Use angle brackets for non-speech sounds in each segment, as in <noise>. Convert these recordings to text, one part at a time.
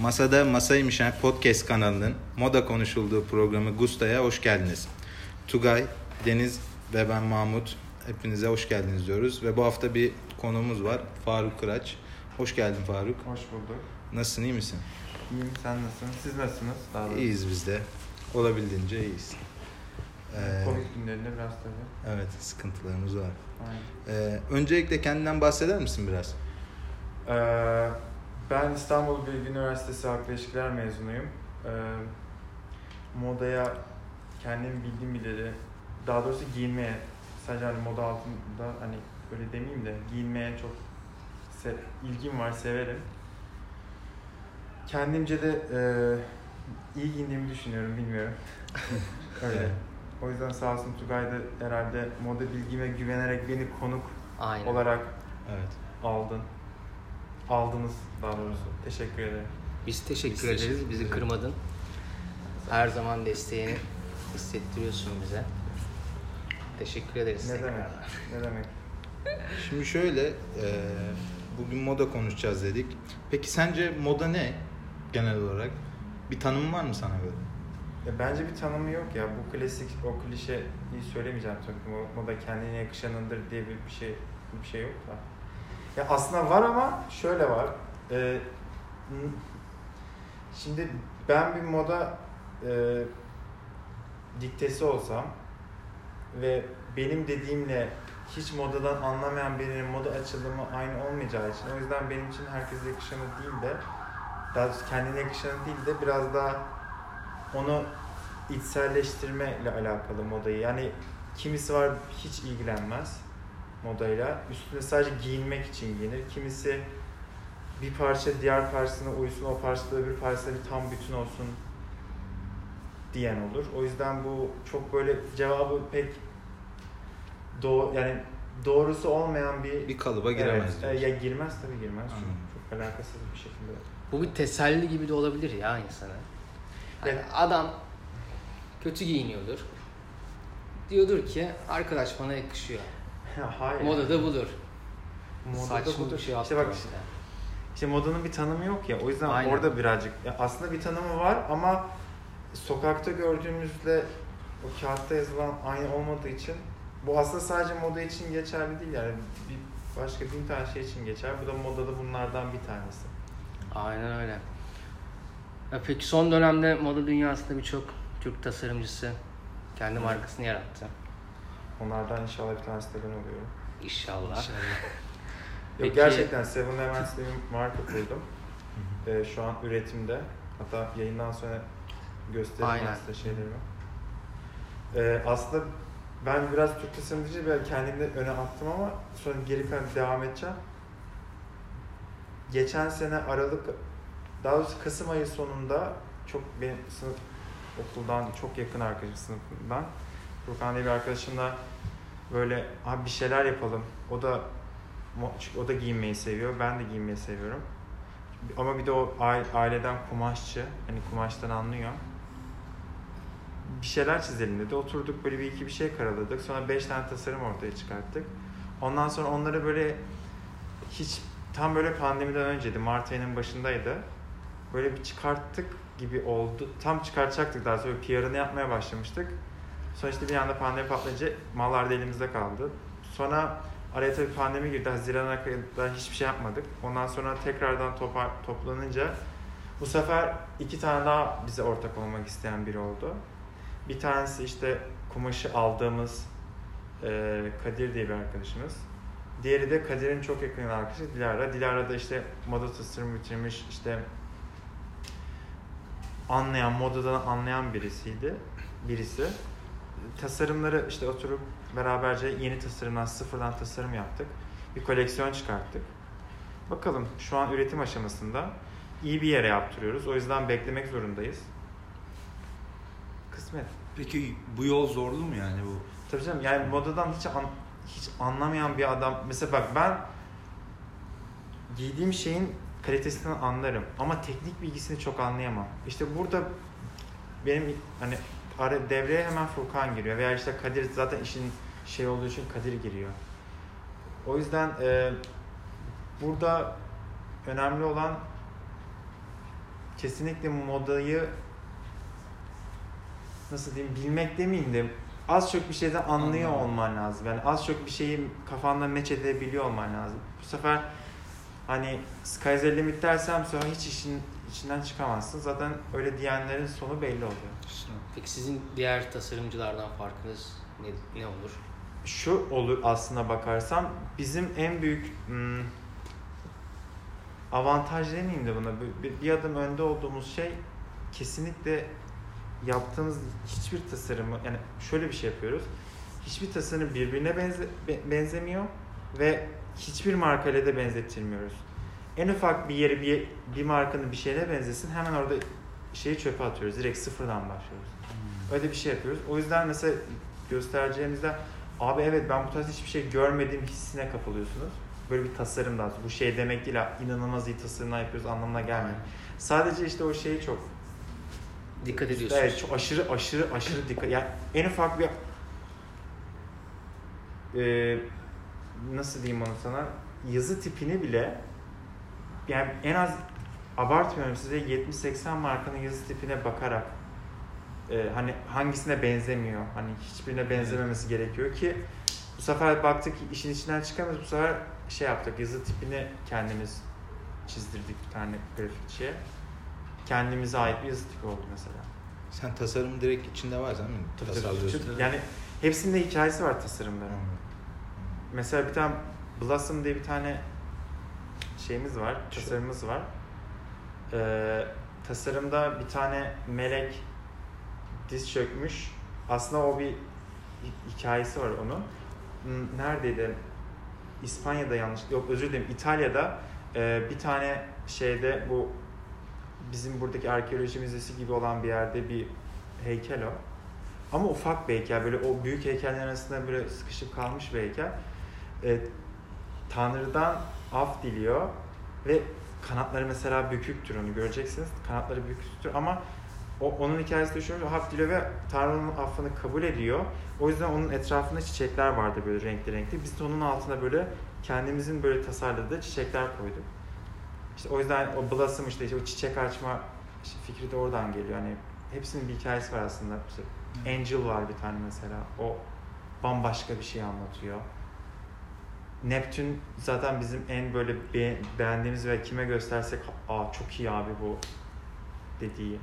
Masada Masaymış podcast kanalının moda konuşulduğu programı Gusta'ya hoş geldiniz. Tugay, Deniz ve ben Mahmut hepinize hoş geldiniz diyoruz. Ve bu hafta bir konuğumuz var Faruk Kıraç. Hoş geldin Faruk. Hoş bulduk. Nasılsın iyi misin? İyiyim sen nasılsın? Siz nasılsınız? Daha doğrusu. İyiyiz biz de. Olabildiğince iyiyiz. Ee, Covid günlerinde biraz tabii. evet sıkıntılarımız var. Aynen. Ee, öncelikle kendinden bahseder misin biraz? Ee, ben İstanbul Bilgi Üniversitesi Halk İlişkiler mezunuyum. Ee, modaya kendim bildiğim bileli, daha doğrusu giyinmeye, sadece hani moda altında hani öyle demeyeyim de giyinmeye çok se- ilgim var, severim. Kendimce de e, iyi giyindiğimi düşünüyorum, bilmiyorum. <laughs> öyle. O yüzden sağ olsun Tugay da herhalde moda bilgime güvenerek beni konuk Aynen. olarak Evet. aldın. Aldınız daha doğrusu. Teşekkür ederim. Biz teşekkür Biz ederiz. teşekkür Bizi kırmadın. Her zaman desteğini hissettiriyorsun bize. Teşekkür ederiz. Ne demek? tekrardan. Ne demek? Şimdi şöyle, e, bugün moda konuşacağız dedik. Peki sence moda ne genel olarak? Bir tanımı var mı sana göre? Ya bence bir tanımı yok ya. Bu klasik, o klişeyi söylemeyeceğim tabii. Mo- Moda kendine yakışanındır diye bir bir şey bir şey yok da. Ya aslında var ama şöyle var. N- şimdi ben bir moda e, diktesi olsam ve benim dediğimle hiç modadan anlamayan birinin moda açılımı aynı olmayacağı için o yüzden benim için herkese yakışanı değil de daha kendine yakışanı değil de biraz daha onu içselleştirme ile alakalı modayı. Yani kimisi var hiç ilgilenmez modayla. Üstüne sadece giyinmek için giyinir. Kimisi bir parça diğer parçasına uysun, o parçada öbür parçasına bir tam bütün olsun diyen olur. O yüzden bu çok böyle cevabı pek doğ yani doğrusu olmayan bir Bir kalıba giremez Evet, e, ya girmez tabii girmez. Çok, Anladım. çok alakasız bir şekilde. Bu bir teselli gibi de olabilir ya insana. Hani Evet. adam kötü giyiniyordur. Diyordur ki arkadaş bana yakışıyor. Ya hayır. Moda da budur. Modada Saçma budur. bir şey İşte bak mesela. İşte modanın bir tanımı yok ya. O yüzden Aynen. orada birazcık ya aslında bir tanımı var ama sokakta gördüğümüzle o kağıtta yazılan aynı olmadığı için bu aslında sadece moda için geçerli değil yani bir başka bin tane şey için geçer. Bu da modada bunlardan bir tanesi. Aynen öyle. Ya peki son dönemde moda dünyasında birçok Türk tasarımcısı kendi markasını yarattı. Onlardan inşallah bir tanesi de ben oluyorum. İnşallah. <laughs> Yok Peki- gerçekten Seven diye bir <laughs> marka kurdum. Ee, şu an üretimde. Hatta yayından sonra göstereyim size şeylerimi. Ee, aslında ben biraz Türk tasarımcı bir kendimde öne attım ama sonra geri kalan devam edeceğim. Geçen sene Aralık, daha doğrusu Kasım ayı sonunda çok benim sınıf okuldan çok yakın arkadaşım sınıfından Furkan diye bir arkadaşımla böyle abi bir şeyler yapalım. O da çünkü o da giyinmeyi seviyor. Ben de giyinmeyi seviyorum. Ama bir de o aile- aileden kumaşçı. Hani kumaştan anlıyor. Bir şeyler çizelim dedi. Oturduk böyle bir iki bir şey karaladık. Sonra beş tane tasarım ortaya çıkarttık. Ondan sonra onları böyle hiç tam böyle pandemiden önceydi. Mart ayının başındaydı. Böyle bir çıkarttık gibi oldu. Tam çıkartacaktık daha sonra PR'ını yapmaya başlamıştık. Sonra işte bir anda pandemi patlayınca mallar da elimizde kaldı. Sonra araya tabii pandemi girdi. Haziran'a kadar hiçbir şey yapmadık. Ondan sonra tekrardan topar, toplanınca bu sefer iki tane daha bize ortak olmak isteyen biri oldu. Bir tanesi işte kumaşı aldığımız e, Kadir diye bir arkadaşımız. Diğeri de Kadir'in çok yakın arkadaşı Dilara. Dilara da işte moda tasarımı bitirmiş, işte anlayan, modadan anlayan birisiydi. Birisi. Tasarımları işte oturup beraberce yeni tasarımdan, sıfırdan tasarım yaptık. Bir koleksiyon çıkarttık. Bakalım şu an üretim aşamasında iyi bir yere yaptırıyoruz. O yüzden beklemek zorundayız. Kısmet. Peki bu yol zorlu mu yani bu? Tabii canım yani modadan hiç an- hiç anlamayan bir adam mesela bak ben giydiğim şeyin kalitesinden anlarım ama teknik bilgisini çok anlayamam. İşte burada benim hani ara devreye hemen Furkan giriyor veya işte Kadir zaten işin şey olduğu için Kadir giriyor. O yüzden e, burada önemli olan kesinlikle modayı nasıl diyeyim bilmek demeyeyim de az çok bir şeyden anlıyor Anladım. olman lazım. Yani az çok bir şeyi kafanda meç edebiliyor olman lazım. Bu sefer hani sky's the limit dersem sonra hiç işin içinden çıkamazsın. Zaten öyle diyenlerin sonu belli oluyor. Peki sizin diğer tasarımcılardan farkınız ne, ne olur? Şu olur aslına bakarsam bizim en büyük hmm, avantaj demeyeyim de buna bir- bir, adım önde olduğumuz şey kesinlikle yaptığımız hiçbir tasarımı yani şöyle bir şey yapıyoruz. Hiçbir tasarım birbirine benze, be- benzemiyor ve hiçbir markayla da benzettirmiyoruz. En ufak bir yeri bir, bir markanın bir şeyine benzesin hemen orada şeyi çöpe atıyoruz. Direkt sıfırdan başlıyoruz. Öyle bir şey yapıyoruz. O yüzden mesela göstereceğimizde abi evet ben bu tarz hiçbir şey görmediğim hissine kapılıyorsunuz. Böyle bir tasarım daha Bu şey demek değil inanılmaz iyi tasarımlar yapıyoruz anlamına gelmiyor. Sadece işte o şeyi çok Dikkat ediyorsunuz. Evet çok aşırı aşırı aşırı dikkat. Yani en ufak bir e, nasıl diyeyim onu sana yazı tipini bile yani en az abartmıyorum size 70-80 markanın yazı tipine bakarak e, hani hangisine benzemiyor hani hiçbirine benzememesi gerekiyor ki bu sefer baktık işin içinden çıkamıyoruz bu sefer şey yaptık yazı tipini kendimiz çizdirdik bir tane grafikçiye kendimize ait bir yazı tipi oldu mesela. Sen tasarım direkt içinde var mi? Tasarlıyorsun. Yani hepsinde hikayesi var tasarımların. Hı. Mesela bir tane Blossom diye bir tane şeyimiz var, tasarımımız var. Ee, tasarımda bir tane melek diz çökmüş. Aslında o bir hi- hikayesi var onun. Neredeydi? İspanya'da yanlış, yok özür dilerim İtalya'da e, bir tane şeyde bu bizim buradaki arkeoloji müzesi gibi olan bir yerde bir heykel o. Ama ufak bir heykel böyle o büyük heykellerin arasında böyle sıkışıp kalmış bir heykel. E, Tanrı'dan af diliyor ve kanatları mesela büküktür onu göreceksiniz. Kanatları büküktür ama o, onun hikayesi de şu, af diliyor ve Tanrı'nın affını kabul ediyor. O yüzden onun etrafında çiçekler vardı böyle renkli renkli. Biz de onun altına böyle kendimizin böyle tasarladığı çiçekler koyduk. İşte o yüzden o blossom işte, işte o çiçek açma işte fikri de oradan geliyor. Hani hepsinin bir hikayesi var aslında. İşte Angel var bir tane mesela. O bambaşka bir şey anlatıyor. Neptün zaten bizim en böyle be- beğendiğimiz ve kime göstersek aa çok iyi abi bu dediği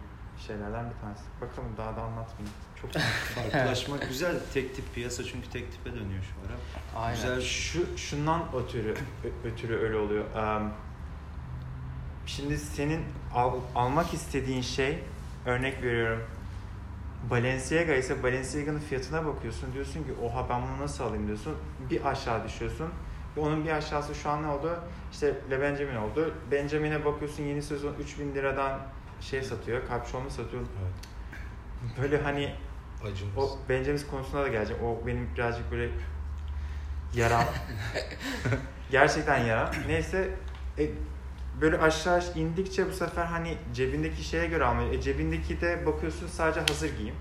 şeylerden bir tanesi. Bakalım daha da anlatmayayım. Çok <laughs> Farklılaşmak güzel. Tek tip piyasa çünkü tek tipe dönüyor şu ara. Aynen. Güzel Şu şundan ötürü ö- ötürü öyle oluyor. Em, Şimdi senin al- almak istediğin şey örnek veriyorum. Balenciaga ise Balenciaga'nın fiyatına bakıyorsun. Diyorsun ki oha ben bunu nasıl alayım diyorsun. Bir aşağı düşüyorsun. Ve onun bir aşağısı şu an ne oldu? İşte Le Benjamin oldu. Benjamin'e bakıyorsun yeni sezon 3000 liradan şey satıyor. Kapşonlu satıyor. Evet. Böyle hani Acımız. o Benjamin konusuna da geleceğim. O benim birazcık böyle yaram. <laughs> Gerçekten yaram. Neyse e, böyle aşağı indikçe bu sefer hani cebindeki şeye göre almıyor. E, cebindeki de bakıyorsun sadece hazır giyim.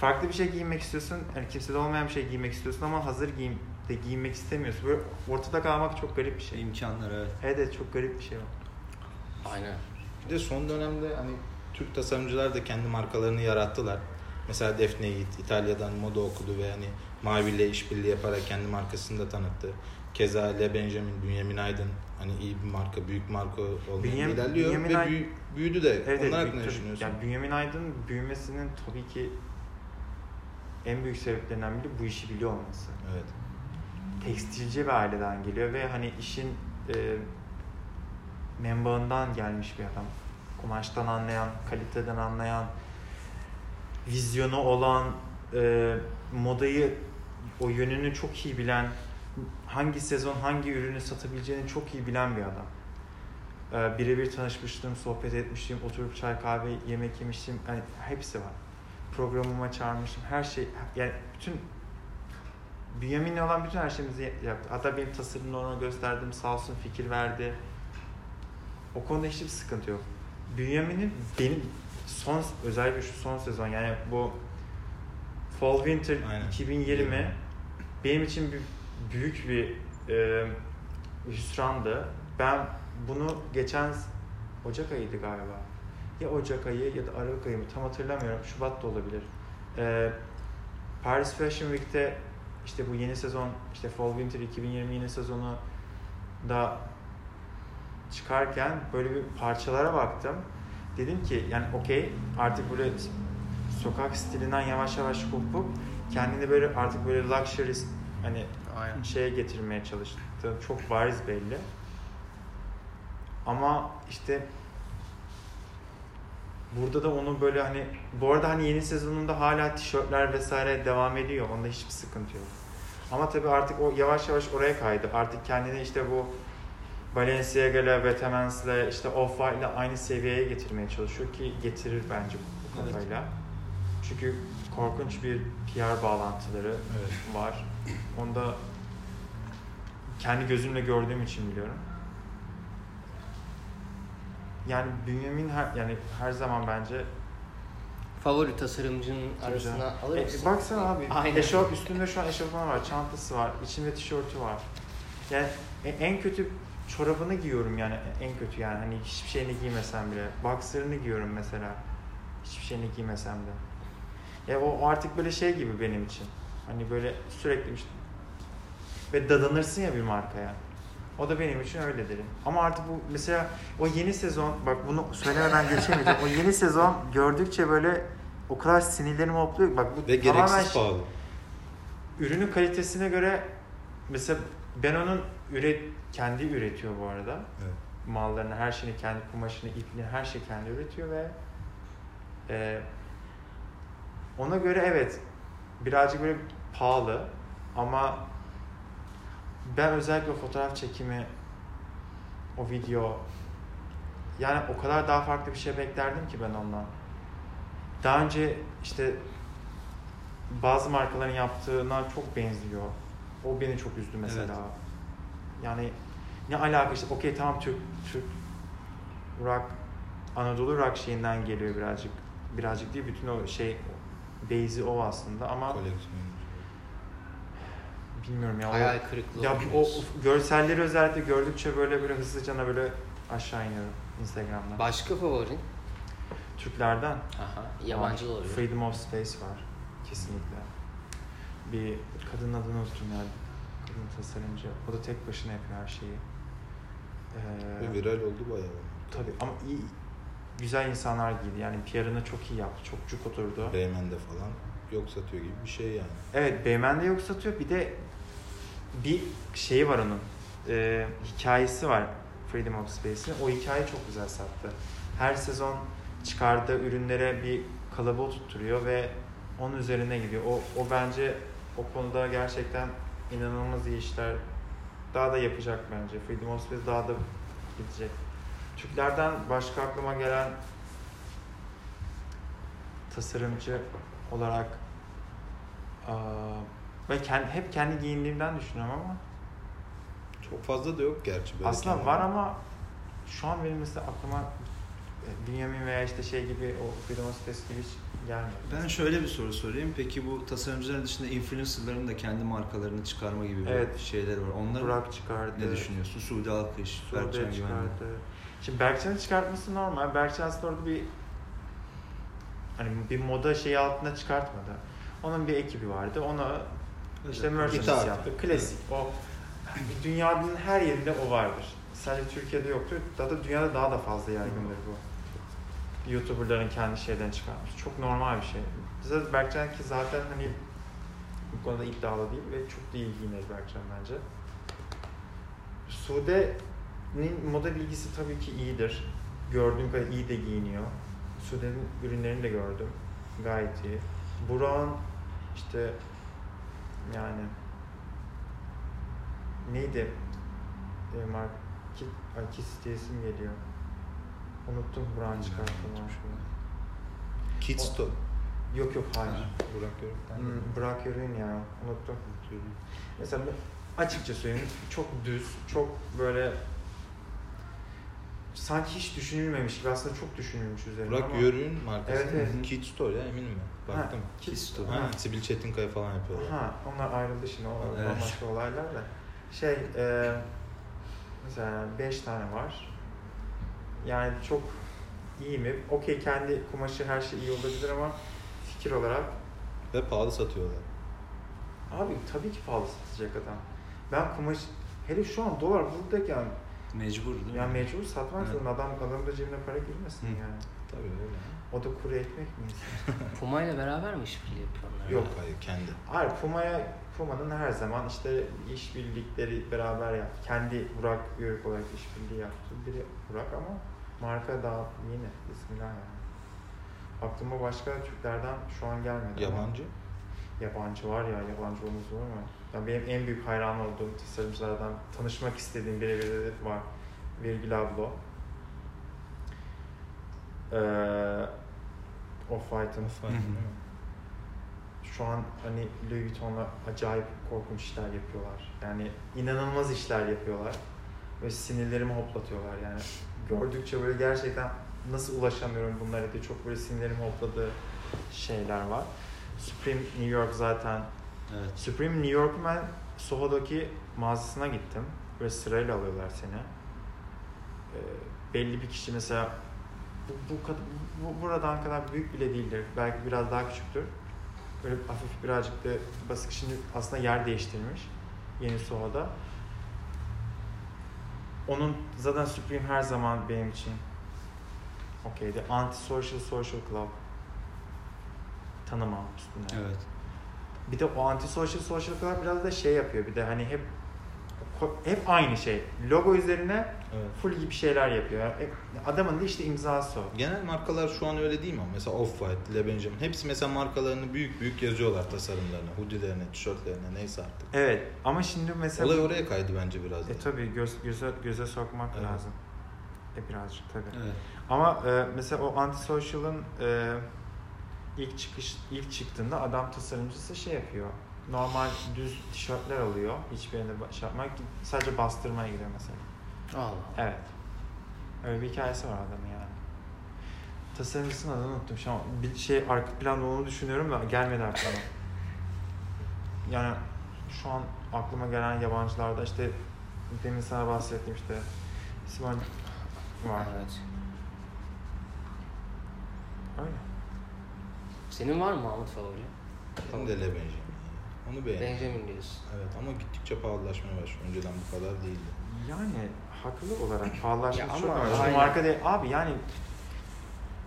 Farklı bir şey giymek istiyorsun. Yani kimsede olmayan bir şey giymek istiyorsun ama hazır giyim de giymek istemiyorsun. Böyle ortada kalmak çok garip bir şey. imkanlar evet. Evet evet, çok garip bir şey o. Aynen. Bir de son dönemde hani Türk tasarımcılar da kendi markalarını yarattılar. Mesela Defne Yiğit İtalya'dan moda okudu ve hani Mavi ile işbirliği yaparak kendi markasını da tanıttı. Keza Le Benjamin, Bünyamin Aydın hani iyi bir marka, büyük marka olmaya Bünyem- ilerliyor Bünyamin ve büyü- büyüdü de. Evet, Onlar hakkında düşünüyorsun? Yani Bünyamin Aydın büyümesinin tabii ki en büyük sebeplerinden biri bu işi biliyor olması. Evet. Tekstilci bir aileden geliyor ve hani işin e, menbaından gelmiş bir adam. Kumaştan anlayan, kaliteden anlayan, vizyonu olan, e, modayı o yönünü çok iyi bilen, hangi sezon hangi ürünü satabileceğini çok iyi bilen bir adam. E, birebir tanışmıştım, sohbet etmiştim, oturup çay kahve yemek yemiştim. Yani hepsi var. Programıma çağırmıştım. Her şey yani bütün Bünyamin'le olan bütün her şeyimizi yaptı. Hatta benim tasarımını ona gösterdim. Sağ olsun fikir verdi. O konuda hiçbir sıkıntı yok. Bünyamin'in benim son özellikle şu son sezon yani bu Fall Winter Aynen. 2020 benim için bir, büyük bir e, hüsrandı. Ben bunu geçen Ocak ayıydı galiba. ya Ocak ayı ya da Aralık ayı mı tam hatırlamıyorum. Şubat da olabilir. Ee, Paris Fashion Week'te işte bu yeni sezon işte Fall Winter 2020 yeni sezonu da çıkarken böyle bir parçalara baktım. Dedim ki yani okey artık böyle sokak stilinden yavaş yavaş kopup kendini böyle artık böyle luxury hani Aynen. şeye getirmeye çalıştı. Çok bariz belli. Ama işte burada da onu böyle hani bu arada hani yeni sezonunda hala tişörtler vesaire devam ediyor. Onda hiçbir sıkıntı yok. Ama tabii artık o yavaş yavaş oraya kaydı. Artık kendini işte bu Balenciaga'la, Vetemens'le, işte Off-White'le aynı seviyeye getirmeye çalışıyor ki getirir bence bu Evet. kafayla. Çünkü korkunç bir PR bağlantıları Evet. var. Onu da kendi gözümle gördüğüm için biliyorum. Yani Bünyamin her, yani her zaman bence Favori tasarımcının arasına alır e, mısın? baksana abi. Aynen. Eşofman üstünde şu an eşofman var, çantası var, içinde tişörtü var. Yani e- en kötü çorabını giyiyorum yani en kötü yani hani hiçbir şeyini giymesem bile. Boxer'ını giyiyorum mesela. Hiçbir şeyini giymesem de. Ya o artık böyle şey gibi benim için. Hani böyle sürekli işte ve dadanırsın ya bir markaya. O da benim için öyledir. Ama artık bu mesela o yeni sezon bak bunu söylemeden geçemeyeceğim. o yeni sezon gördükçe böyle o kadar sinirlerim hopluyor. Bak bu Ve gereksiz pahalı. ürünün kalitesine göre mesela ben onun üret kendi üretiyor bu arada. Evet. Mallarını, her şeyini kendi kumaşını, ipini, her şeyi kendi üretiyor ve e, ona göre evet birazcık böyle pahalı ama ben özellikle fotoğraf çekimi, o video yani o kadar daha farklı bir şey beklerdim ki ben ondan. Daha önce işte bazı markaların yaptığına çok benziyor. O beni çok üzdü mesela. Evet. Yani ne alaka işte okey tamam Türk Türk rock Anadolu rock şeyinden geliyor birazcık. Birazcık değil bütün o şey base'i o aslında ama Koleksiyon. Bilmiyorum ya. o- Hayal kırıklığı ya o, o görselleri özellikle gördükçe böyle böyle hızlıca böyle aşağı iniyorum Instagram'dan. Başka favorin? Türklerden Aha, yabancı da olabilir. Freedom of Space var. Kesinlikle. Bir kadın adını unuttum ya. Kadın tasarımcı. O da tek başına yapıyor her şeyi. Ee, Ve viral oldu bayağı. tabii ama iyi güzel insanlar giydi. Yani PR'ını çok iyi yaptı. Çok cuk oturdu. Beymen'de falan yok satıyor gibi bir şey yani. Evet Beymen'de yok satıyor. Bir de bir şeyi var onun. Ee, hikayesi var Freedom of Space'in. O hikaye çok güzel sattı. Her sezon çıkardığı ürünlere bir kalıbı tutturuyor ve onun üzerine gidiyor. O, o bence o konuda gerçekten inanılmaz iyi işler daha da yapacak bence. Freedom of Space daha da gidecek. Türklerden başka aklıma gelen tasarımcı olarak aa, ben kendi, hep kendi giyindiğimden düşünüyorum ama Çok fazla da yok gerçi. böyle aslında kendi- var ama şu an benim mesela aklıma e, Bünyamin veya işte şey gibi o Freedom Space gibi hiç gelmiyor. Ben şöyle bir soru sorayım. Peki bu tasarımcıların dışında influencerların da kendi markalarını çıkarma gibi bir Evet. şeyler var. Onlar Burak çıkardı. ne düşünüyorsun? Suudi Alkış, Sude Berkcan çıkardı. Şimdi Berkcan'ın çıkartması normal. Berkcan aslında orada bir hani bir moda şeyi altında çıkartmadı. Onun bir ekibi vardı. Ona işte merchandise İtaat. yaptı. Klasik. O dünyanın her yerinde o vardır. Sadece Türkiye'de yoktur. Hatta dünyada daha da fazla yaygındır bu. YouTuber'ların kendi şeyden çıkarmış. Çok normal bir şey. Bize Berkcan ki zaten hani bu konuda iddialı değil ve çok da giyinir Berkcan bence. Sude'nin moda bilgisi tabii ki iyidir. Gördüğüm kadar iyi de giyiniyor. Sude'nin ürünlerini de gördüm. Gayet iyi. Burak'ın işte yani neydi? E, mark Kit, ay Kits diye isim geliyor. Unuttum Burak'ın çıkarttığı markayı. Kids O- Store. Yok yok hayır. Burak Yörük'ten. Hmm, Burak Yörün ya unuttum. Mesela açıkça söyleyeyim çok düz, çok böyle sanki hiç düşünülmemiş gibi aslında çok düşünülmüş üzerine Burak ama... Yörük'ün markası. Evet, evet. Kids Store ya eminim ben. Baktım. Ha, Kids Store. Ha. Sibil Çetinkaya falan yapıyorlar. Ha, onlar ayrıldı şimdi. O Evet. bambaşka olaylar da. Şey, e, mesela beş tane var. Yani çok iyi mi? Okey kendi kumaşı her şey iyi olabilir ama fikir olarak Ve pahalı satıyorlar. abi tabii ki pahalı satacak adam. Ben kumaş hele şu an dolar buradayken Mecbur değil mi? yani mecbur satmak Evet. zorunda adam adamın da cebine para girmesin Hı. yani. Tabii öyle. O da kuru ekmek mi? <laughs> Puma ile beraber mi işbirliği yapıyorlar? Yok. Hayır kendi. Hayır Puma'ya Puma'nın her zaman işte işbirlikleri beraber yaptı. Kendi Burak Yörük olarak işbirliği yaptı. Biri Burak ama marka daha yeni. Bismillah yani. Aklıma başka Türklerden şu an gelmedi. ama Yabancı. Yabancı var ya, yabancı olmaz olur mu? Ya benim en büyük hayran olduğum tasarımcılardan tanışmak istediğim biri var. Virgil Abloh. Ee, Off-White'ın Of, Hı hı. değil mi? şu an hani Louis Vuitton'la acayip korkunç işler yapıyorlar. Yani inanılmaz işler yapıyorlar. Ve sinirlerimi hoplatıyorlar yani. Gördükçe böyle gerçekten nasıl ulaşamıyorum bunlara diye çok böyle sinirlerimi hopladığı şeyler var. Supreme New York zaten. Evet. Supreme New York'un ben Soho'daki mağazasına gittim. Böyle sırayla alıyorlar seni. Ee, belli bir kişi mesela bu, bu, bu buradan kadar büyük bile değildir. Belki biraz daha küçüktür. Böyle hafif birazcık da basık şimdi aslında yer değiştirmiş. Yeni Soho'da. Onun zaten Supreme her zaman benim için okeydi. Anti-social social club tanımam üstünde. Evet. Bir de o anti-social social club biraz da şey yapıyor. Bir de hani hep hep aynı şey. Logo üzerine Evet. full gibi şeyler yapıyor. Hep- Adamın da işte imzası o. Genel markalar şu an öyle değil mi? Mesela Off-White, Le Benjamin. Hepsi mesela markalarını büyük büyük yazıyorlar tasarımlarına. Hoodie'lerine, tişörtlerine neyse artık. Evet ama şimdi mesela... Olay oraya kaydı bence biraz. E tabi göz, göze, göze sokmak Evet. lazım. E birazcık tabi. Evet. Ama e, mesela o anti-social'ın e, ilk çıkış ilk çıktığında adam tasarımcısı şey yapıyor. Normal düz tişörtler alıyor. Hiçbirine şey yapmak sadece bastırmaya gidiyor mesela. Allah. Evet. Öyle bir hikayesi var adamın yani. Tasarımcısının adını unuttum. Şu an bir şey arka planda onu düşünüyorum da gelmedi aklıma. <laughs> Yani şu an aklıma gelen yabancılarda işte demin sana bahsettiğim işte Simon var. Evet. Öyle. Senin var mı Mahmut favori? Benim de Le Benjamin. Onu beğendim. Benjamin diyorsun. Evet ama gittikçe pahalılaşmaya başlıyor. Önceden bu kadar değildi. Yani haklı olarak pahalılaşması çok ama aynen. marka değil. Abi yani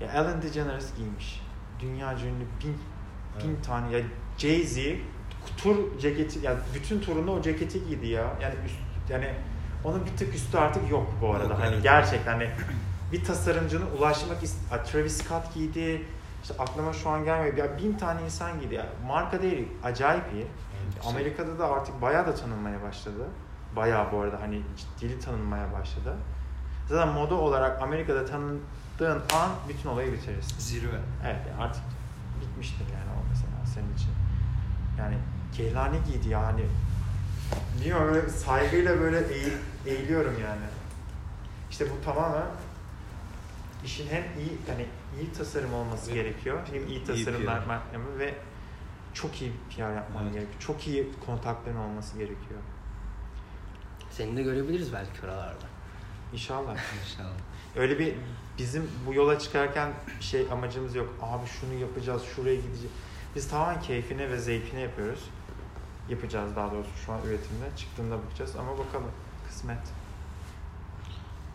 ya Ellen DeGeneres giymiş. Dünya ünlü bin, bin Evet. tane. Ya Jay-Z tur ceketi, yani bütün turunda o ceketi giydi ya. Yani üst, yani onun bir tık üstü artık yok bu arada. Yok, hani evet. gerçekten hani bir tasarımcının ulaşmak ist- Travis Scott giydi. İşte aklıma şu an gelmiyor. Ya bin tane insan giydi ya. Marka değil, acayip iyi. Evet. Amerika'da da artık bayağı da tanınmaya başladı. Bayağı bu arada hani ciddili tanınmaya başladı. Zaten moda olarak Amerika'da tanındığın an bütün olayı bitirirsin. Zirve. Evet artık bitmiştir yani o mesela senin için. Yani Kehlani giydi yani. Bilmiyorum böyle saygıyla böyle eğil, eğiliyorum yani. İşte bu tamamen işin hem iyi yani iyi tasarım olması Ve gerekiyor. Hem iyi tasarımlar yapımı ve çok iyi PR yapman Evet. gerekiyor. Çok iyi kontakların olması gerekiyor. Seni de görebiliriz belki oralarda. İnşallah. <laughs> İnşallah. Öyle bir bizim bu yola çıkarken şey amacımız yok. Abi şunu yapacağız, şuraya gideceğiz. Biz tamamen keyfine ve zevkine yapıyoruz. Yapacağız daha doğrusu şu an üretimde. Çıktığında bakacağız ama bakalım. Kısmet.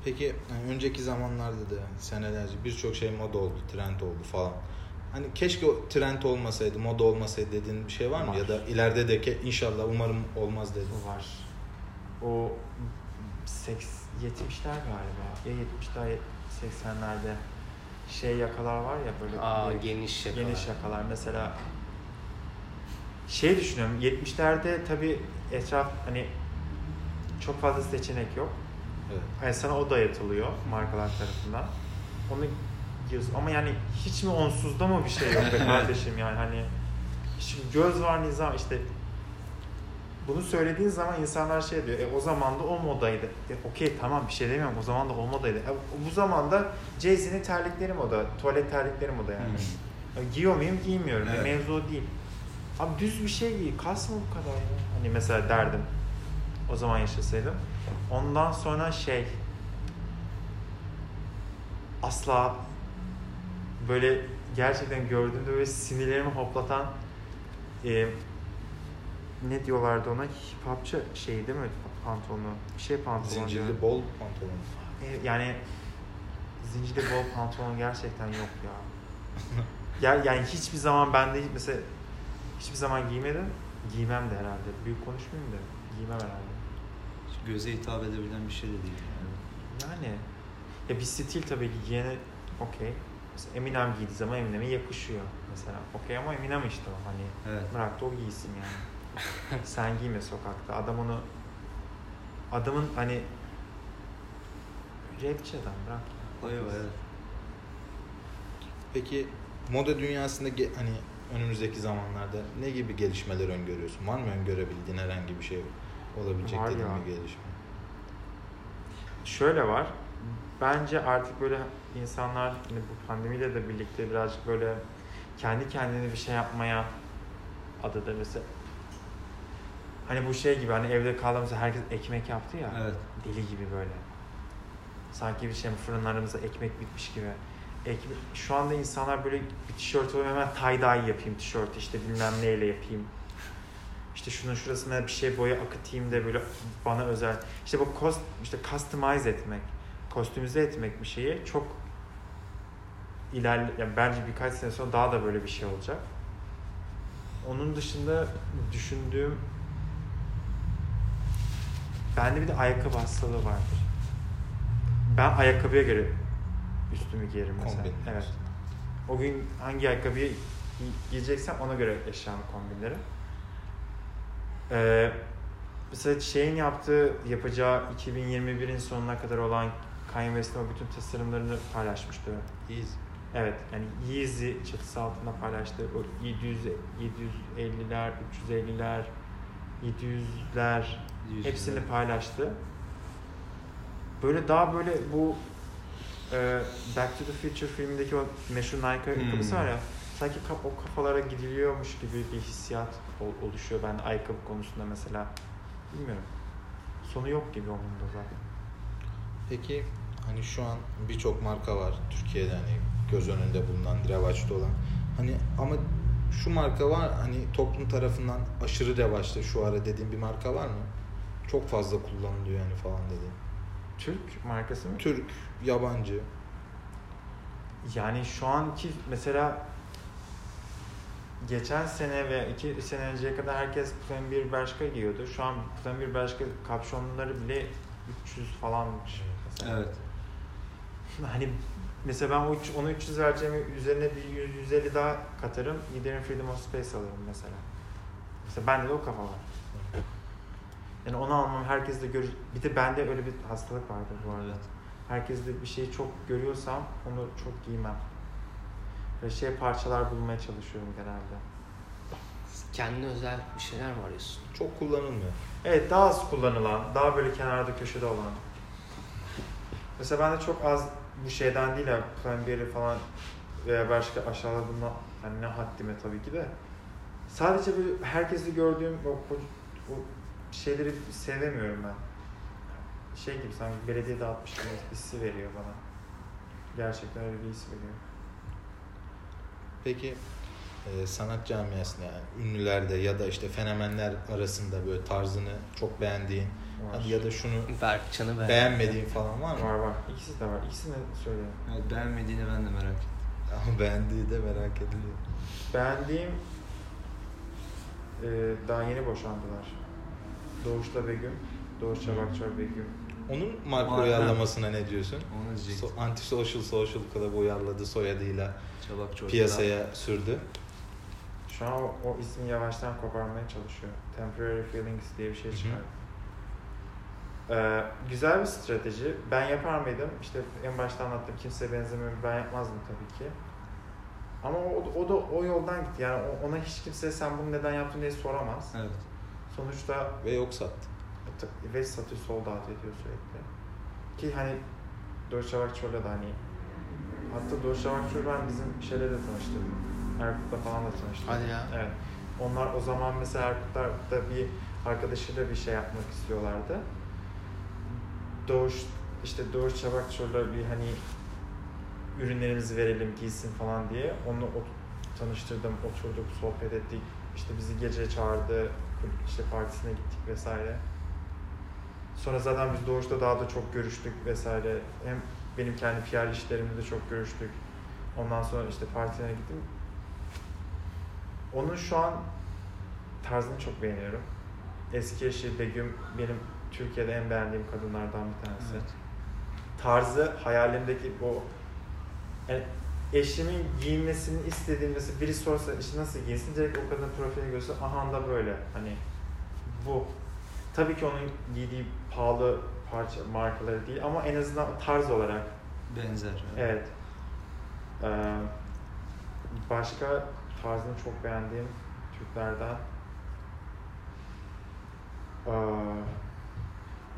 Peki yani önceki zamanlarda da senelerce birçok şey moda oldu, trend oldu falan. Hani keşke o trend olmasaydı, moda olmasaydı dediğin bir şey var mı? Var. Ya da ileride de ke inşallah umarım olmaz dedin. Bu var. O seks, 70'ler galiba. Ya 70'ler ya 80'lerde şey yakalar var ya böyle. Aa böyle geniş yakalar. Geniş yakalar. Mesela şey düşünüyorum 70'lerde tabii etraf hani çok fazla seçenek yok. Evet. Yani sana o dayatılıyor markalar tarafından. Onu giyiyorsun ama yani hiç mi onsuzda mı bir şey yok be <laughs> kardeşim yani hani şimdi göz var nizam işte bunu söylediğin zaman insanlar şey diyor e o zaman da o modaydı. E, Okey tamam bir şey demiyorum o zaman da o modaydı. E, bu zamanda Jay-Z'nin terlikleri moda, tuvalet terlikleri moda yani. Hmm. Ya Giyiyor muyum? Giymiyorum. Evet. Mevzu değil. Abi düz bir şey giy. Kasma bu kadar ya. Hani mesela derdim. O zaman yaşasaydım. Ondan sonra şey asla böyle gerçekten gördüğümde böyle sinirlerimi hoplatan e, ne diyorlardı ona hip hopçı şey değil mi pantolonu bir şey pantolon diyor. Zincirli bol pantolon. E, yani zincirli bol pantolon gerçekten yok ya. ya yani hiçbir zaman ben de mesela hiçbir zaman giymedim. Giymem de herhalde. Büyük konuşmayayım da giymem herhalde. Göze hitap edebilen bir şey de değil. Yani. Yani ya bir stil tabii ki giyene okey. Mesela Eminem giydiği zaman Eminem'e yakışıyor mesela. Okey ama Eminem işte o hani Evet. bırak da o giysin yani. <laughs> Sen giyme sokakta. Adam onu adamın hani rapçi adam bırak. Bayağı evet. Peki moda dünyasında ge- hani önümüzdeki zamanlarda ne gibi gelişmeler öngörüyorsun? Var mı öngörebildiğin herhangi bir şey olabilecek Var dediğin ya. bir gelişme? Şöyle var. Bence artık böyle insanlar hani bu pandemiyle de birlikte birazcık böyle kendi kendine bir şey yapmaya adıdır mesela. Hani bu şey gibi hani evde kaldığımızda herkes ekmek yaptı ya. Evet. Deli gibi böyle. Sanki bir şey fırınlarımızda ekmek bitmiş gibi. Ekmek, şu anda insanlar böyle bir tişört alıyorum hemen tie-dye yapayım tişört işte bilmem neyle yapayım. İşte şunun şurasına bir şey boya akıtayım da böyle bana özel. İşte bu kost, işte customize etmek, kostümize etmek bir şeyi çok ilerle, yani bence birkaç sene sonra daha da böyle bir şey olacak. Onun dışında düşündüğüm bende bir de ayakkabı hastalığı vardır. Ben ayakkabıya göre üstümü giyerim mesela. Kombin. Evet. O gün hangi ayakkabıyı gi- giyeceksem ona göre eşyamı kombinlerim. Ee, mesela şeyin yaptığı, yapacağı 2021'in sonuna kadar olan Kanye West'in o bütün tasarımlarını paylaşmıştı. İyiyiz. Evet, yani Yeezy çatısı altında paylaştığı o 700, 750'ler, 350'ler, 700'ler Yüz hepsini paylaştı. Böyle daha böyle bu e, Back to the Future filmindeki o meşhur Nike ayakkabısı Hmm. var ya sanki kap, o kafalara gidiliyormuş gibi bir hissiyat ol- oluşuyor ben ayakkabı konusunda mesela. Bilmiyorum. Sonu yok gibi onun da zaten. Peki hani şu an birçok marka var Türkiye'de hani göz önünde bulunan, revaçta olan. Hani ama şu marka var hani toplum tarafından aşırı revaçta şu ara dediğin bir marka var mı? Çok fazla kullanılıyor yani falan dediğin. Türk markası mı? Türk, yabancı. Yani şu anki mesela geçen sene ve iki sene önceye kadar herkes Pull&Bear Bershka giyiyordu. Şu an Pull&Bear Bershka kapşonları bile 300 falanmış. Mesela. Evet. <laughs> Hani mesela ben o üç- ona 300 vereceğimi üzerine bir 100, 150 daha katarım. Giderim Freedom of Space alırım mesela. Mesela bende de o kafa var. Yani onu almam herkes de gör. Bir de bende öyle bir hastalık vardır bu arada. Evet. Herkes de bir şeyi çok görüyorsam onu çok giymem. Ve şey parçalar bulmaya çalışıyorum genelde. Kendine özel bir şeyler mi arıyorsun? Çok kullanılmıyor. Evet daha az kullanılan, daha böyle kenarda köşede olan. Mesela ben de çok az bu şeyden değil ya, Cranberry falan veya başka aşağıladığımda yani ne haddime tabii ki de. Sadece böyle herkesi gördüğüm o, o, o şeyleri sevemiyorum ben. Şey gibi sanki belediye dağıtmış gibi hissi veriyor bana. Gerçekten öyle bir his veriyor. Peki e, sanat camiasında yani ünlülerde ya da işte fenomenler arasında böyle tarzını çok beğendiğin Var. ya da şunu Berkcan'ı beğen. beğenmediğin falan var mı? Var var. İkisi de var. İkisini söyle. Evet, beğenmediğini ben de merak ettim. Ama beğendiği de merak ediliyor. Beğendiğim e, daha yeni boşandılar. Doğuş'la Begüm. Doğuş Çabakçor Begüm. Onun marka Var, uyarlamasına ne diyorsun? Onu diyecektim. So, anti-social social club uyarladı soyadıyla çorba. piyasaya sürdü. Şu an o, o ismi yavaştan koparmaya çalışıyor. Temporary Feelings diye bir şey çıkardı. Ee, güzel bir strateji. Ben yapar mıydım? İşte en başta anlattım kimseye benzemiyorum. Ben yapmazdım tabii ki. Ama o, o da o yoldan gitti. Yani ona hiç kimse sen bunu neden yaptın diye soramaz. Evet. Sonuçta Ve yok sattı. Ve satış sold out ediyor sürekli. Ki hani Doğuş Çavakçıoğlu'yla da hani hatta Doğuş Çavakçıoğlu ben bizim şeyle de tanıştırdım. Erkut'la falan da tanıştırdım. Hadi ya. Evet. Onlar o zaman mesela Erkutlar'da bir arkadaşıyla bir şey yapmak istiyorlardı. Doğuş işte Doğuş Çavakçıoğlu'la bir hani ürünlerimizi verelim giysin falan diye. Onu o- tanıştırdım, oturduk, sohbet ettik. İşte bizi gece çağırdı, işte partisine gittik vesaire. Sonra zaten biz Doğuş'ta daha da çok görüştük vesaire. Hem benim kendi PR işlerimde de çok görüştük. Ondan sonra işte partisine gittim. Onun şu an tarzını çok beğeniyorum. Eski eşi Begüm benim Türkiye'de en beğendiğim kadınlardan bir tanesi. Evet. Tarzı hayalimdeki o yani eşimin giyinmesini istediğim mesela biri sorsa işte nasıl giyinsin direkt o kadının profilini göster aha da böyle hani bu tabii ki onun giydiği pahalı parça markaları değil ama en azından tarz olarak Benzer. evet Ee, başka tarzını çok beğendiğim Türklerden Ee,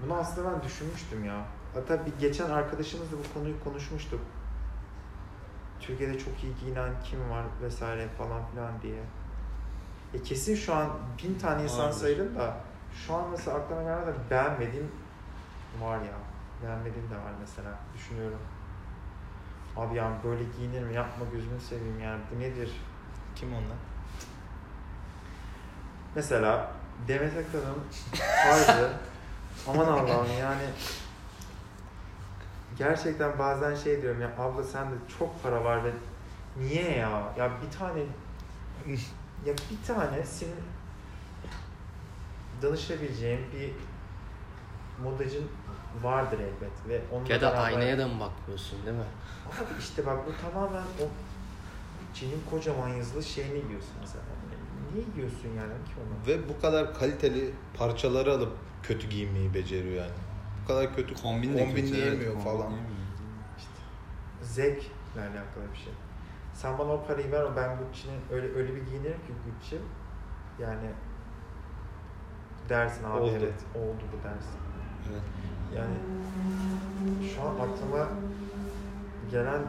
bunu aslında ben düşünmüştüm ya. Hatta bir geçen arkadaşımızla bu konuyu konuşmuştuk. Türkiye'de çok iyi giyinen kim var vesaire falan filan diye. E kesin şu an bin tane insan saydım da şu an mesela aklıma gelmeden beğenmediğim var ya. Beğenmediğim de var mesela. Düşünüyorum. Abi yani böyle giyinir mi? Yapma gözünü seveyim yani. Bu nedir? Kim onlar? Mesela Demet Akalın tarzı <laughs> aman Allah'ım yani gerçekten bazen şey diyorum ya abla sende çok para var ve niye ya? Ya bir tane ya bir tane senin danışabileceğin bir modacın vardır elbet ve onunla Ya da beraber- aynaya da mı bakmıyorsun değil mi? Abi işte bak bu tamamen o Çin'in kocaman yazılı şeyini giyiyorsun mesela. Niye giyiyorsun yani ki onu? Ve bu kadar kaliteli parçaları alıp kötü giyinmeyi beceriyor yani. Bu kadar kötü Kombin de kombinleyemiyor evet, falan. kombinleyemiyor. Zevkle alakalı bir şey. Sen bana o parayı ver ben Gucci'nin öyle öyle bir giyinirim ki Gucci yani dersin abi Oldu. evet oldu bu dersin. Evet. Yani şu an aklıma gelen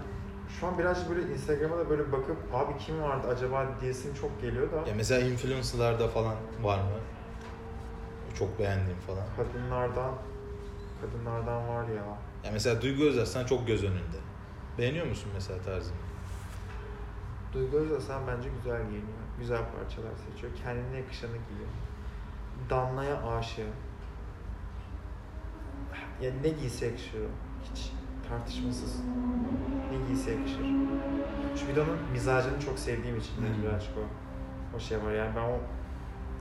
şu an biraz böyle Instagram'a da böyle bakıp abi kim vardı acaba diyesim çok geliyor da Ya mesela influencer'larda falan var mı? Çok beğendiğim falan. kadınlardan kadınlardan var ya. Ya mesela Duygu Özaslan çok göz önünde. Beğeniyor musun mesela tarzını? Duygu Özaslan bence güzel giyiniyor. Güzel parçalar seçiyor. Kendine yakışanı giyiyor. Damla'ya aşığım. Ya ne giyse yakışır. Hiç tartışmasız. Ne giyse yakışır. Şu videonun mizacını çok sevdiğim için de birazcık o, o şey var. Yani ben o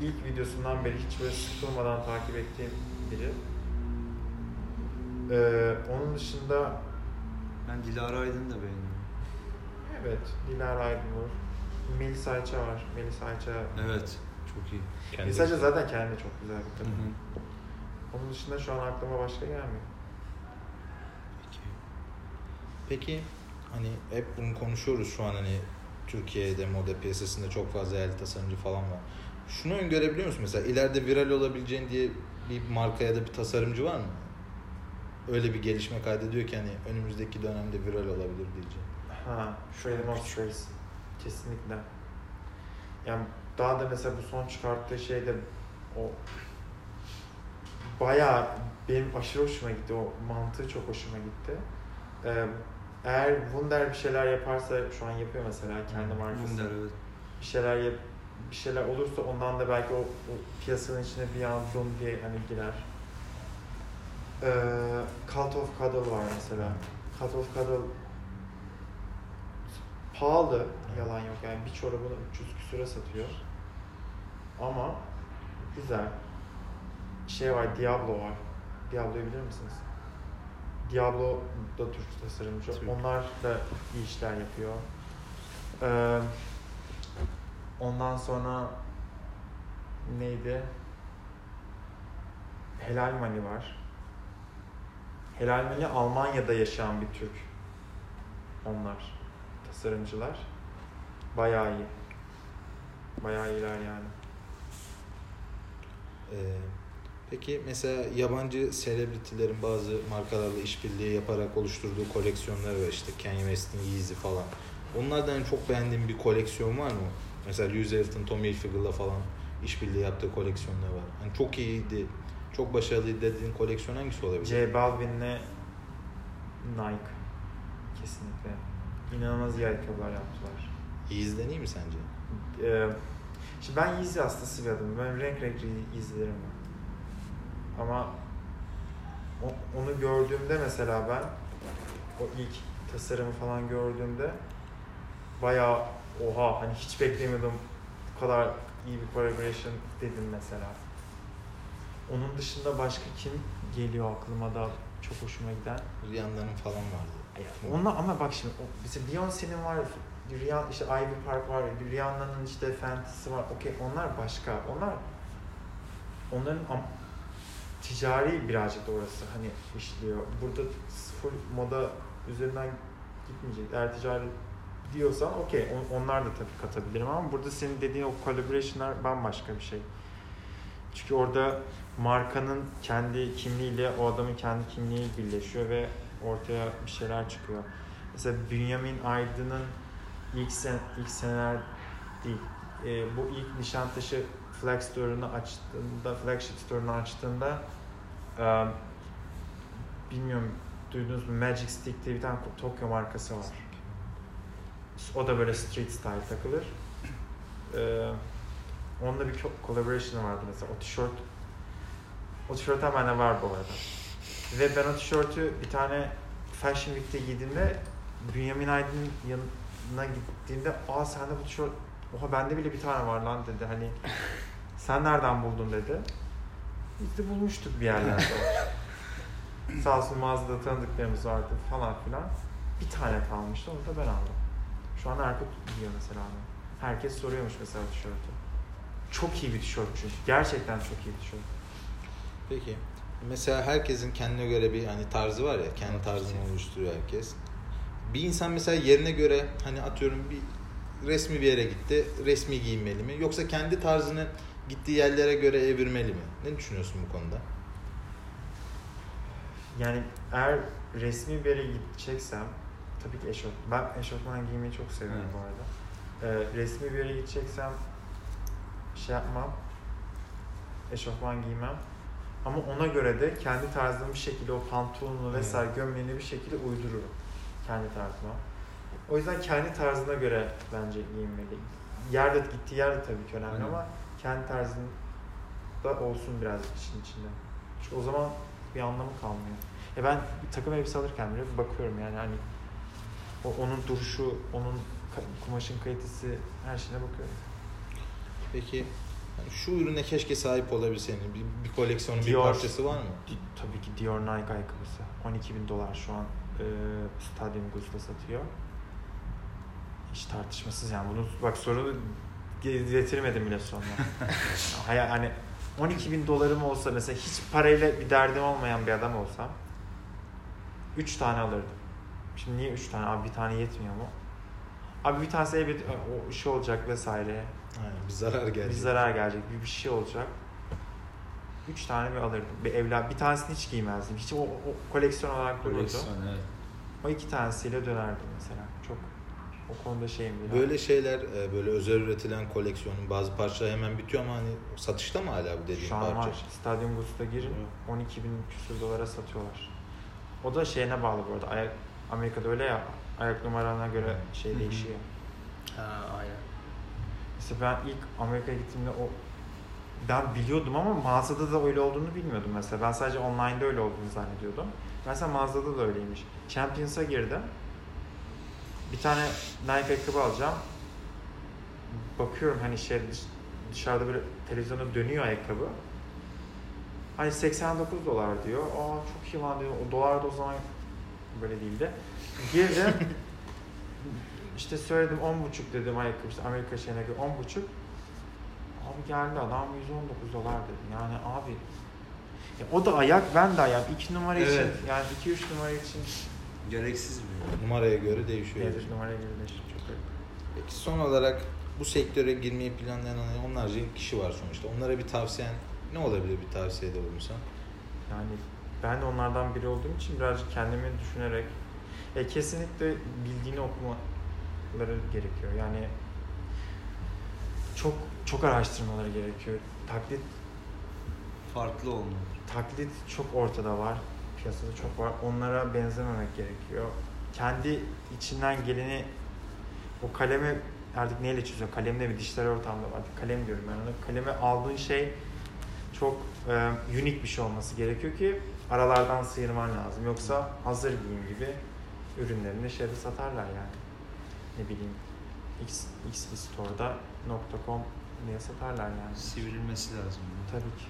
ilk videosundan beri hiç böyle sıkılmadan takip ettiğim biri. Ee, onun dışında Ben Dilara Aydın'ı da beğeniyorum. evet Dilara Aydınur, Melis Ayça var. Melis Ayça Evet. Çok iyi. Melis Ayça zaten kendi çok güzel bir Hı kadın. hı. Onun dışında şu an aklıma başka gelmiyor. Peki. Peki hani hep bunu konuşuyoruz şu an hani Türkiye'de moda piyasasında çok fazla yerli tasarımcı falan var. Şunu öngörebiliyor musun mesela ileride viral olabileceğin diye bir marka ya da bir tasarımcı var mı? Öyle bir gelişme kaydediyor ki hani önümüzdeki dönemde viral olabilir diyeceğim. Ha, of Space. Kesinlikle. Yani daha da mesela bu son çıkarttığı şeyde o bayağı benim aşırı hoşuma gitti. O mantığı çok hoşuma gitti. Ee, eğer Wunder bir şeyler yaparsa şu an yapıyor mesela kendi markası. Wunder evet. bir şeyler yap, bir şeyler olursa ondan da belki o, o piyasanın içine bir an diye hani girer. Ee, Cult of Cuddle var mesela. Cult of Cuddle pahalı, yalan yok yani bir çorabını 300 küsüre satıyor. Ama güzel. Şey var, Diablo var. Diablo'yu bilir misiniz? Diablo da Türk tasarımcı. Türk. Onlar da iyi işler yapıyor. Ee, ondan sonra neydi? Helal Mani var. Helal Mani Almanya'da yaşayan bir Türk. Onlar. Tasarımcılar. Bayağı iyi. Bayağı iyiler yani. Ee, peki mesela yabancı selebritilerin bazı markalarla işbirliği yaparak oluşturduğu koleksiyonlar var işte Kanye West'in Yeezy falan. Onlardan çok beğendiğin bir koleksiyon var mı? Mesela Lewis Hamilton, Tommy Hilfiger'la falan işbirliği yaptığı koleksiyonlar var. Hani çok iyiydi, çok başarılıydı dediğin koleksiyon hangisi olabilir? J Balvin'le Nike. Kesinlikle. İnanılmaz iyi ayakkabılar yaptılar. Yeez'den iyi mi sence? Ee, şimdi ben Yeezy hastası bir adamım. Ben renk renk Yeezy'lerim var. Ama o- onu gördüğümde mesela ben o ilk tasarımı falan gördüğümde bayağı oha hani hiç beklemiyordum bu kadar iyi bir collaboration dedim mesela. Onun dışında başka kim geliyor aklıma da çok hoşuma giden? Rihanna'nın falan vardı. Onlar ama bak şimdi mesela Beyoncé'nin var, Rihanna, işte Ivy Park var, Rihanna'nın işte Fantasy'si var. Okey onlar başka. Onlar onların am- ticari birazcık da orası hani işliyor. Burada full moda üzerinden gitmeyecek. Eğer ticari diyorsan okey on- onlar da tabii katabilirim ama burada senin dediğin o collaboration'lar bambaşka bir şey. Çünkü orada markanın kendi kimliğiyle o adamın kendi kimliği birleşiyor ve ortaya bir şeyler çıkıyor. Mesela Bünyamin Aydın'ın ilk sen ilk seneler değil. e, bu ilk Nişantaşı flag store'unu açtığında, flagship store'unu açtığında e, bilmiyorum duydunuz mu Magic Stick diye bir tane Tokyo markası var. O da böyle street style takılır. E, onunla bir co- collaboration vardı mesela. O tişört o tişört hemen var bu arada. Ve ben o tişörtü bir tane Fashion Week'te giydiğimde Bünyamin Aydın'ın yanına gittiğimde aa sende bu tişört oha bende bile bir tane var lan dedi hani sen nereden buldun dedi. Biz de bulmuştuk bir yerlerde. <laughs> Sağ olsun mağazada tanıdıklarımız vardı falan filan. Bir tane kalmıştı onu da ben aldım. Şu an Erkut giyiyor mesela onu. Herkes soruyormuş mesela tişörtü. Çok iyi bir tişört çünkü. Gerçekten çok iyi bir tişört. Peki. Mesela herkesin kendine göre bir hani tarzı var ya, kendi tarzını oluşturuyor herkes. Bir insan mesela yerine göre hani atıyorum bir resmi bir yere gitti, resmi giyinmeli mi? Yoksa kendi tarzını gittiği yerlere göre evirmeli mi? Ne düşünüyorsun bu konuda? Yani eğer resmi bir yere gideceksem tabii ki eşofman. Ben eşofman giymeyi çok seviyorum Evet. bu arada. Ee, resmi bir yere gideceksem şey yapmam. Eşofman giymem. Ama ona göre de kendi tarzımı bir şekilde o pantolonunu vesaire gömleğini bir şekilde uydururum. Kendi tarzıma. O yüzden kendi tarzına göre bence giyinmeli. Yerde gittiği yer de tabii ki önemli Aynen. ama kendi tarzında olsun birazcık işin içinde. Çünkü o zaman bir anlamı kalmıyor. E ben takım elbise alırken bile bakıyorum yani hani o, onun duruşu, onun kumaşın kalitesi her şeyine bakıyorum. Peki yani şu ürüne keşke sahip olabilsenin bir, bir koleksiyonun bir Dior. parçası var mı? Di- tabii ki Dior Nike ayakkabısı. 12 bin dolar şu an e, Stadium Goods'ta satıyor. Hiç tartışmasız yani bunu bak sorunu getirmedim bile sonra. <laughs> Hayal hani 12 bin dolarım olsa mesela hiç parayla bir derdim olmayan bir adam olsam 3 tane alırdım. Şimdi niye 3 tane? Abi bir tane yetmiyor mu? Abi bir tanesi elbet o şey olacak vesaire. Aynen, bir zarar gelecek. Bir zarar gelecek, bir, bir şey olacak. Üç tane bir alırdım. Bir evlat, bir tanesini hiç giymezdim. Hiç o, o koleksiyon olarak dururdu. Koleksiyon evet. O iki tanesiyle dönerdim mesela. Çok o konuda şeyim bir Böyle şeyler e, böyle özel üretilen koleksiyonun bazı parçalar hemen bitiyor ama hani satışta mı hala bu dediğin Şu an parça? var. Stadyum Goods'ta girin 12 bin küsur dolara satıyorlar. O da şeyine bağlı bu arada. Ayak, Amerika'da öyle ya ayak numarana göre şey Hı hı. değişiyor. Ha, aynen. Mesela ben ilk Amerika'ya gittiğimde o ben biliyordum ama mağazada da öyle olduğunu bilmiyordum mesela. Ben sadece online'da öyle olduğunu zannediyordum. Mesela mağazada da öyleymiş. Champions'a girdim. Bir tane Nike ayakkabı alacağım. Bakıyorum hani şey dış- dışarıda böyle televizyonda dönüyor ayakkabı. Hani 89 dolar diyor. Aa çok iyi lan diyor. O dolar da o zaman böyle değildi. Girdim. <laughs> işte söyledim 10.5 dedim ayakkabı işte Amerika şeyine göre 10.5. Abi geldi adam 119 dolar dedi. Yani abi ya o da ayak ben de ayak. 2 numara için Evet. yani 2-3 numara için Gereksiz bir Numaraya göre değişiyor. evet, numaraya göre değişir. Çok öyle. Peki son olarak bu sektöre girmeyi planlayan hani onlarca kişi var sonuçta. Onlara bir tavsiyen ne olabilir bir tavsiyede bulunsan? Yani ben de onlardan biri olduğum için birazcık kendimi düşünerek e, kesinlikle bildiğini okumaları gerekiyor. Yani çok çok araştırmaları gerekiyor. Taklit farklı olmalı. taklit çok ortada var. Piyasada çok var. Onlara benzememek gerekiyor. kendi içinden geleni o kalemi artık neyle çiziyor? Kalemle mi? Dijital ortamda artık kalem diyorum ben ona. Kaleme aldığın şey çok e, unik bir şey olması gerekiyor ki aralardan sıyırman lazım. Yoksa hazır giyim gibi ürünlerini şeyde satarlar yani. Ne bileyim X, X store'da .com diye satarlar yani. Sivrilmesi lazım. Tabii ki.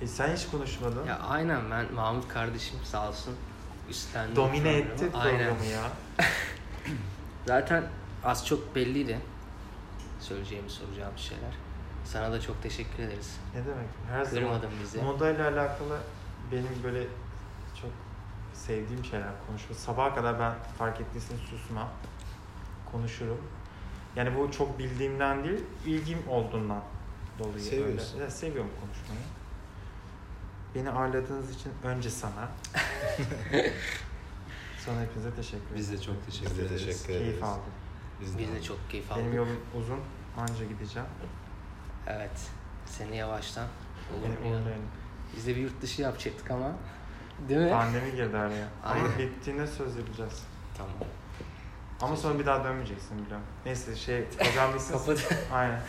E sen hiç konuşmadın. Ya aynen ben Mahmut kardeşim sağ olsun üstlendi. Domine etti programı ya. <laughs> Zaten az çok belliydi söyleyeceğimiz soracağımız şeyler. Sana da çok teşekkür ederiz. Ne demek? Her zaman Kırmadın bizi. modayla alakalı benim böyle sevdiğim şeyler konuşmak. Sabaha kadar ben fark ettiyseniz susmam. Konuşurum. Yani bu çok bildiğimden değil, ilgim olduğundan dolayı. Seviyorsun. Öyle. Evet, seviyorum konuşmayı. Beni ağırladığınız için önce sana. <laughs> Sonra hepinize teşekkür ederim. Biz de çok teşekkür Biz de ederiz. teşekkür ederiz. Keyif aldım. Biz Biz de çok keyif aldık. Benim yolum uzun, anca gideceğim. Evet. Seni yavaştan. Olur. Biz de bir yurt dışı yapacaktık ama. Değil mi? Pandemi girdi araya. Ama bittiğinde söz yapacağız. Tamam. Ama sonra bir daha dönmeyeceksin biliyorum. Neyse şey <laughs> bitsin. Kapat. Aynen.